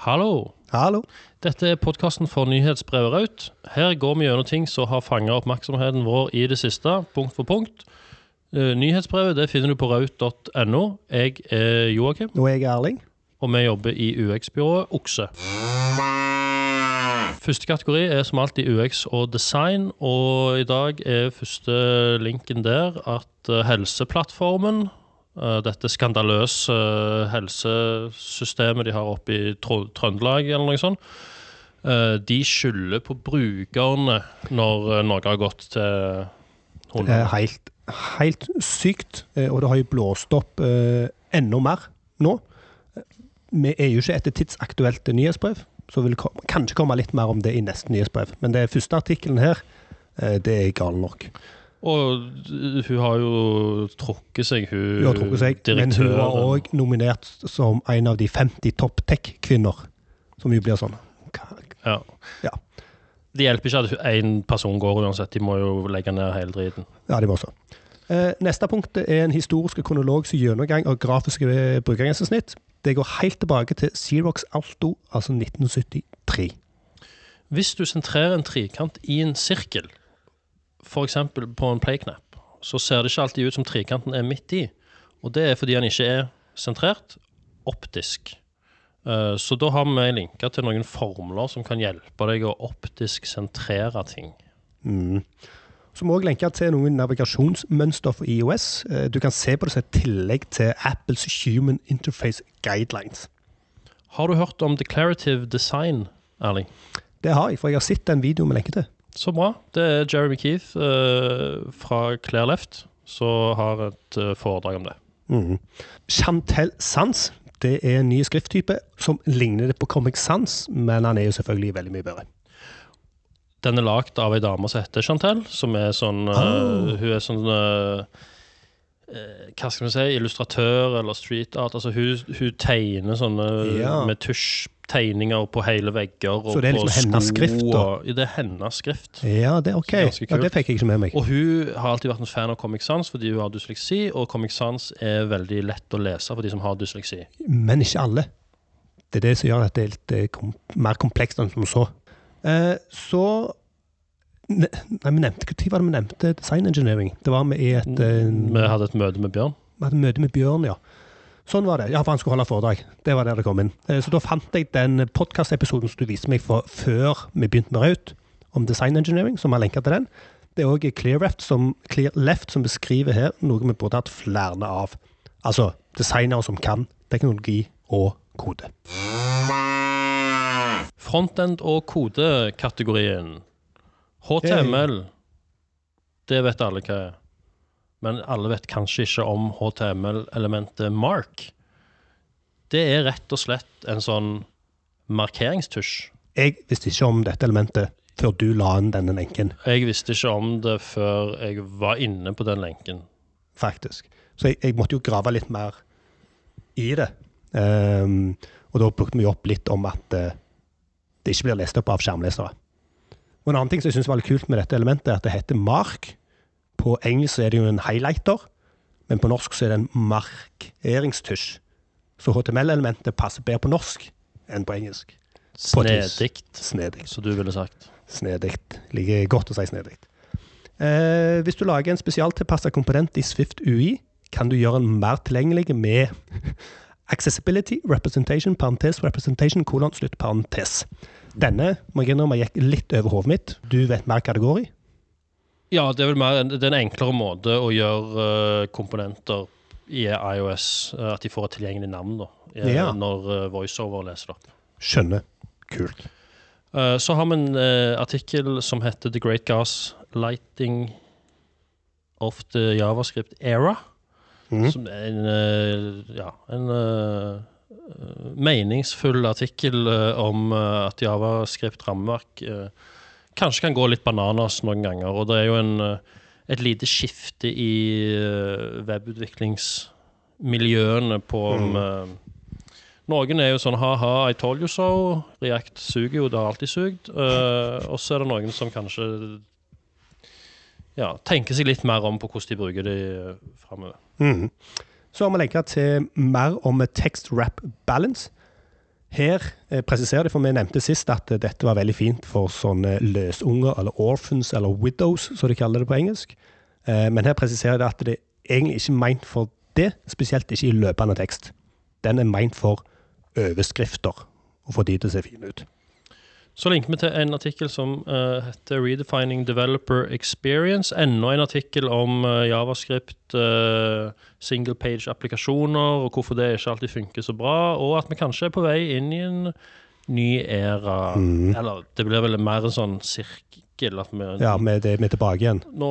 Hallo. Hallo. Dette er podkasten for nyhetsbrevet Raut. Her går vi gjennom ting som har fanga oppmerksomheten vår i det siste, punkt for punkt. Eh, Nyhetsbrevet det finner du på raut.no. Jeg er Joakim, er jeg Erling. og vi jobber i UX-byrået Okse. Første kategori er som alltid UX og design, og i dag er første linken der at eh, Helseplattformen dette skandaløse eh, helsesystemet de har oppe i Trøndelag, eller noe sånt. eh, De skylder på brukerne når Norge noe har gått til er helt, helt sykt, eh, og det har jo blåst opp eh, enda mer nå. Vi er jo ikke etter tidsaktuelt nyhetsbrev, så vil kom, kanskje komme litt mer om det i neste nyhetsbrev. Men det første artikkelen her, eh, det er gal nok. Og hun har jo trukket seg, hun, Hun har trukket seg, men hun var òg nominert som en av de 50 topp tech-kvinner. Som jo blir sånn Ja. Ja. Det hjelper ikke at én person går uansett, de må jo legge ned hele driten. Ja, de må også. Eh, neste punkt er en historisk og kronologisk gjennomgang av grafiske brukergrensesnitt. Det går helt tilbake til Xerox Alto, altså 1973. Hvis du sentrerer en trikant i en sirkel, f.eks. på en play-knapp, så ser det ikke alltid ut som trikanten er midt i. Og det er fordi den ikke er sentrert optisk. Eh, Så da har vi linka til noen formler som kan hjelpe deg å optisk sentrere ting. Mm. Så må jeg lenke til noen navigasjonsmønster for IOS. Eh, Du kan se på det som et tillegg til Apples Human Interface Guidelines. Har du hørt om declarative design, Erling? Det har jeg, for jeg har sett den videoen med lenke til. Så bra. Det er Jeremy Keith uh, fra Clair Left som har et uh, foredrag om det. Mm. Chantel Sans det er en ny skrifttype som ligner det på Comic Sans, men han er jo selvfølgelig veldig mye bedre. Den er lagd av ei dame som heter Chantel, som er sånn uh, Oh. Hun er sånn Hva skal vi si? Illustratør eller street art. Altså hun, hun tegner sånne Ja. med tusj-tegninger på hele vegger. Og Så det er liksom hennes skrift, da? Og, det er hennes skrift. Ja, det ok. Ganske Ja, det fikk jeg ikke med meg. Og hun har alltid vært en fan av Comic Sans fordi hun har dysleksi, og Comic Sans er veldig lett å lese for de som har dysleksi. Men ikke alle. Det er det som gjør at det er litt eh, kom mer komplekst enn som så. Eh, så ne, Nei, vi nevnte Når var det vi nevnte design engineering? Det var vi i et eh, Vi hadde et møte med Bjørn. Vi hadde et møte med Bjørn, ja. Sånn var det. Ja, for han skulle holde foredrag. Det var der det kom inn. Eh, Så da fant jeg den podkastepisoden som du viste meg for før vi begynte med Raut, om design engineering, som har lenka til den. Det er òg Clear Left som beskriver her noe vi burde hatt flere av. Altså designere som kan teknologi og kode. Frontend- og kode-kategorien. HTML, det vet alle hva er. Men alle vet kanskje ikke om HTML-elementet mark. Det er rett og slett en sånn markeringstusj. Jeg visste ikke om dette elementet før du la inn denne lenken, Jeg visste ikke om det før jeg var inne på den lenken. faktisk. Så jeg, jeg måtte jo grave litt mer i det. Um, og da plukket vi opp litt om at uh, det ikke blir lest opp av skjermlesere. Og En annen ting som jeg synes var litt kult med dette elementet, er at det heter mark. På engelsk er det jo en highlighter, men på norsk så er det en markeringstusj. Så HTML-elementet passer bedre på norsk enn på engelsk. Snedig, som du ville sagt. Snedig. Liker godt å si snedig. Eh, hvis du lager en spesialtilpassa komponent i Swift UI, kan du gjøre den mer tilgjengelig med accessibility, representation, parentes, representation, kolon, slutt, parentes. Denne må jeg innrømme gikk litt over hodet mitt. Du vet mer hva det går i? Ja, det er vel mer en, det er en enklere måte å gjøre eh, komponenter i iOS, eh, at de får et tilgjengelig navn da, eh, Ja. når VoiceOver leser det opp. Skjønner. Kult. Så har vi en artikkel som heter The Great Gas Lighting of the JavaScript Era. Mm. Som er en, ja, en meningsfull artikkel om at JavaScript rammeverk kanskje kan gå litt bananas noen ganger. Og det er jo en, eh, et lite skifte i eh, webutviklingsmiljøene på Mm. eh, Noen er jo sånn ha-ha, I told you so. React suger jo, det har alltid sugd. Uh, og så er det noen som kanskje ja, tenker seg litt mer om på hvordan de bruker det framover. Mm. Så har vi lenka til mer om text wrap balance. Her eh, presiserer de, for vi nevnte sist at eh, dette var veldig fint for sånne løsunger, eller orphans, eller widows, som de kaller det på engelsk. Eh, men her presiserer de at det egentlig ikke er meint for det, spesielt ikke i løpende tekst. Den er meint for overskrifter, og få de til å se fine ut. Så linker vi til en artikkel som uh, heter 'Redefining Developer Experience'. Enda en artikkel om uh, javascript, uh, single page-applikasjoner, og hvorfor det ikke alltid funker så bra, og at vi kanskje er på vei inn i en ny æra. Mm. Eller det blir vel mer en sånn sirkel. At vi, Ja, vi er tilbake igjen. nå,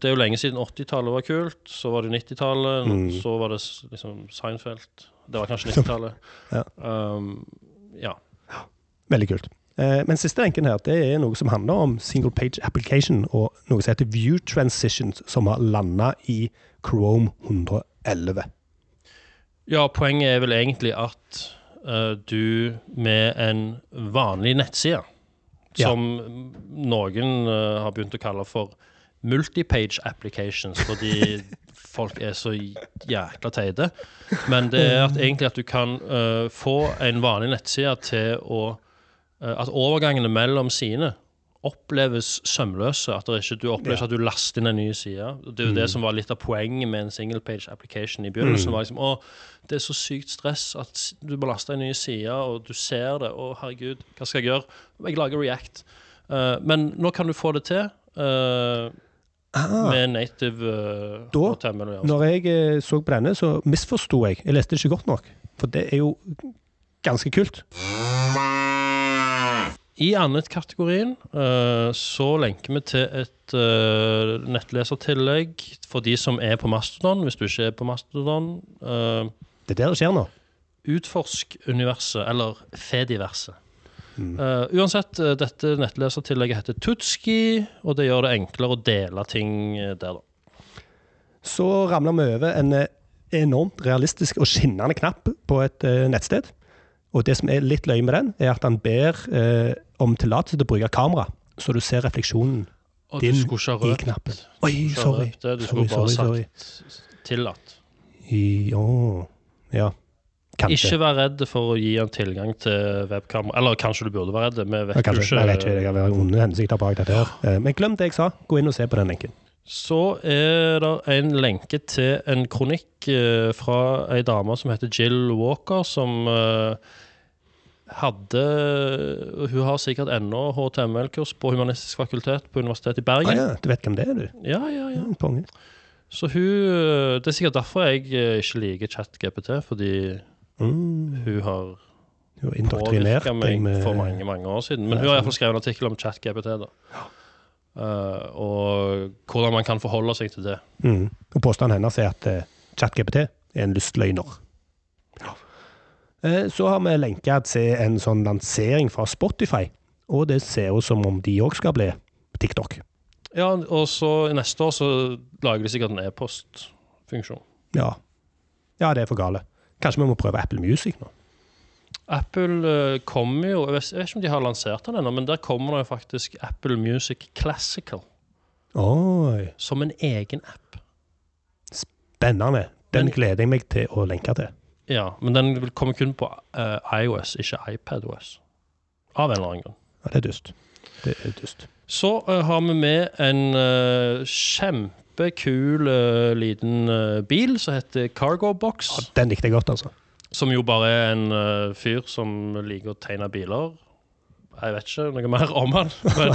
det er jo lenge siden 80-tallet var kult, så var det 90-tallet, Mm. så var det liksom Seinfeld. Det var kanskje 90-tallet. Ja. Um, ja. Veldig kult. Eh, men siste lenken her, det er noe som handler om single page application, og noe som heter view transitions, som har landa i Chrome 111. Ja, poenget er vel egentlig at uh, du med en vanlig nettside, Ja. som noen uh, har begynt å kalle for multipage applications, fordi folk er så jækla teite. Men det er at, egentlig at du kan uh, få en vanlig nettside til å At overgangene mellom sidene oppleves sømløse. At det ikke, du opplever Ja. at du laster inn en ny side. Det er jo det som var litt av poenget med en single page application i begynnelsen. var liksom, å, Det er så sykt stress at du må laste en ny side, og du ser det. Å, herregud, hva skal jeg gjøre? Jeg lager React. Uh, men nå kan du få det til Uh, Ah, med native uh, Da, HTML. og når jeg eh, så på denne, så misforsto jeg. Jeg leste det ikke godt nok. For det er jo ganske kult. I annet-kategorien eh, så lenker vi til et eh, nettlesertillegg for de som er på Mastodon, hvis du ikke er på Mastodon. Eh, Det er der det skjer nå. utforsk universet, eller Fediverset. Mm. Uansett, dette nettlesertillegget heter Tutski, og det gjør det enklere å dele ting der, da. Så ramler vi over en enormt realistisk og skinnende knapp på et nettsted. Og det som er litt løye med den, er at han ber eh, om tillatelse til å bruke kamera, så du ser refleksjonen Og Din i knappen. Oi, sorry. Du Sorry, skulle bare sorry, sagt tillatt. Ja. ja. Kanskje. Ikke vær redd for å gi han tilgang til webkamera. Eller kanskje du burde være redd. Vi vet ja, kanskje. ikke. Jeg vet ikke, jeg har onde hensikter bak dette her. Eh, Men glem det jeg sa. Gå inn og se på den lenken. Så er det en lenke til en kronikk eh, fra ei dame som heter Jill Walker, som eh, hadde Hun har sikkert ennå HTML-kurs på Humanistisk fakultet på Universitetet i Ah, Bergen. ja, du vet hvem det er, du? Ja, ja, ja. Ja, Konge. Så hun eh, Det er sikkert derfor jeg ikke liker ChatGPT, fordi Mm. hun har Hun har indoktrinert meg med for mange mange år siden. Men hun har sånn. iallfall skrevet en artikkel om ChatGPT. da. Eh, og hvordan man kan forholde seg til det. Mm. Og påstanden hennes er at uh, ChatGPT er en lystløgner. Eh, så har vi lenka til en sånn lansering fra Spotify, og det ser jo som om de òg skal bli TikTok. Ja, og så neste år så lager de sikkert en e-postfunksjon. Ja. ja, det er for gale. Kanskje vi må prøve Apple Music nå? Apple eh, kommer jo Jeg vet ikke om de har lansert den ennå, men der kommer det jo faktisk Apple Music Classical Oi, som en egen app. spennende. Den Men- gleder jeg meg til å lenke til. Ja, men den vil komme kun på uh, iOS, ikke iPadOS. Av en eller annen grunn. Ja, det er dust. Det er dust. Så uh, har vi med en uh, kjempekul liten bil som heter Cargo Box. Ja, den likte jeg godt, altså. Som jo bare er en uh, fyr som liker å tegne biler. Jeg vet ikke noe mer om han. Men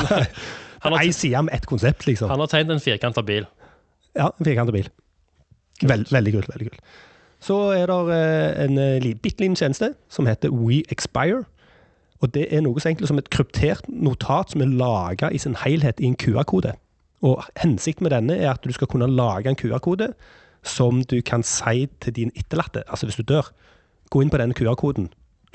han har, med ett konsept, liksom. han har tegnet en firkanta bil. Ja, en firkanta bil. Veld, veldig kult. veldig kult. Så er det eh, en eh, bitte liten tjeneste som heter WeExpire. Og det er noe så enkelt som et kryptert notat som er laga i sin helhet i en QR-kode. Og hensikten med denne er at du skal kunne lage en QR-kode som du kan si til din etterlatte, altså hvis du dør. Gå inn på den QR-koden,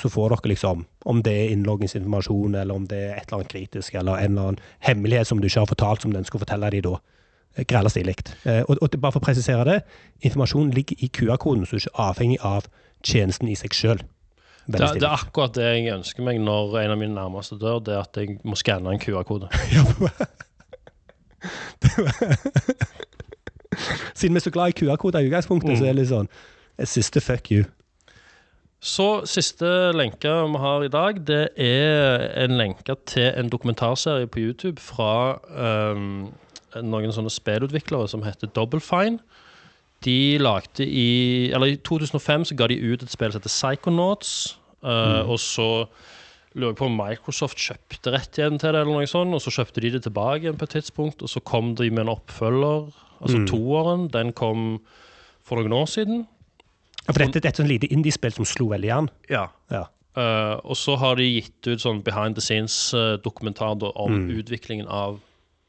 så får dere liksom om det er innloggingsinformasjon, eller om det er et eller annet kritisk, eller en eller annen hemmelighet som du ikke har fortalt, som den skulle fortelle deg da. Eh, Grella stilig. Eh, Og, og bare for å presisere det, informasjonen ligger i QR-koden, så du er ikke avhengig av tjenesten i seg sjøl. Det, det er akkurat det jeg ønsker meg når en av mine nærmeste dør. Det er at jeg må skanne en QR-kode. Siden vi er så glad i QR-koder i utgangspunktet, Mm. så er det litt sånn et siste fuck you. Så siste lenke vi har i dag, det er en lenke til en dokumentarserie på YouTube fra um, noen sånne spillutviklere som heter Double Fine. De lagde i Eller i 2005 så ga de ut et spill som heter Psychonauts. eh, Og så lurer jeg på om Microsoft kjøpte rettigheten til det, eller noe sånt, og så kjøpte de det tilbake igjen på et tidspunkt, og så kom de med en oppfølger, altså toeren. Den kom for noen år siden. Ja, For dette, er et sånn lite indiespill som slo veldig an. Ja. Ja. Uh, og så har de gitt ut sånn behind the scenes-dokumentar om utviklingen av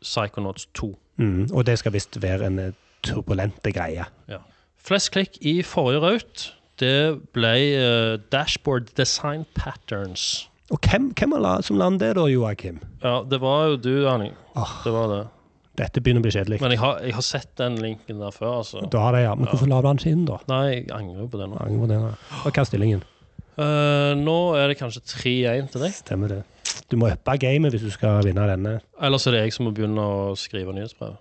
Psychonauts 2. Mm, og det skal visst være en eh, turbulente greie. Ja. Flest klikk i forrige raut, det ble uh, Dashboard Design Patterns. Og hvem, hvem la- som landet det da, Joakim? Ja, det var jo du, Erling. Oh. Det var det. Dette begynner å bli kjedelig. Men jeg har, jeg har sett den linken der før, altså. Da har det, ja. Men hvorfor la du den ikke inn, da? Nei, jeg angrer på det nå. Angrer på det, da. Og hva er stillingen? Uh, nå er det kanskje 3-1 til deg. Stemmer det. Du må uppe gamet hvis du skal vinne denne. Ellers er det jeg som må begynne å skrive nyhetsbrev.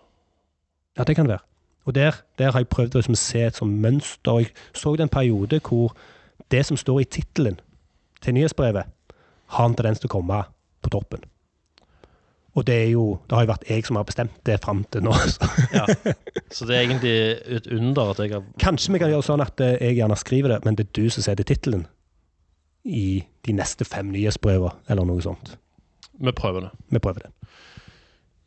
Ja, det kan det være. Og der, der har jeg prøvd å liksom se et sånt mønster. Jeg så det en periode hvor det som står i tittelen til nyhetsbrevet, har en tendens til å komme på toppen. Og det er jo Det har jo vært jeg som har bestemt det fram til nå. Så. Ja. Så det er egentlig et under at jeg har Kanskje vi kan gjøre sånn at eh, jeg gjerne skriver det, men det er du som setter tittelen i de neste fem nyhetsbrevene, eller noe sånt. Vi prøver det. Vi prøver det.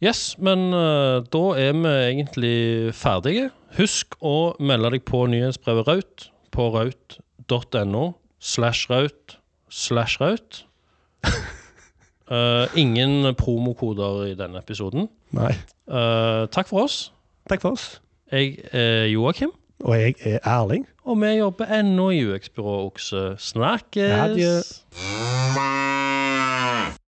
Yes, men uh, da er vi egentlig ferdige. Husk å melde deg på nyhetsbrevet Raut på raut.no slash raut slash raut. Eh, ingen promokoder i denne episoden. Nei. Uh, takk for oss. Takk for oss. Jeg er Joakim, Og jeg er Erling. og vi jobber ennå i UX-byrået Okse. Snakkes! Adjø.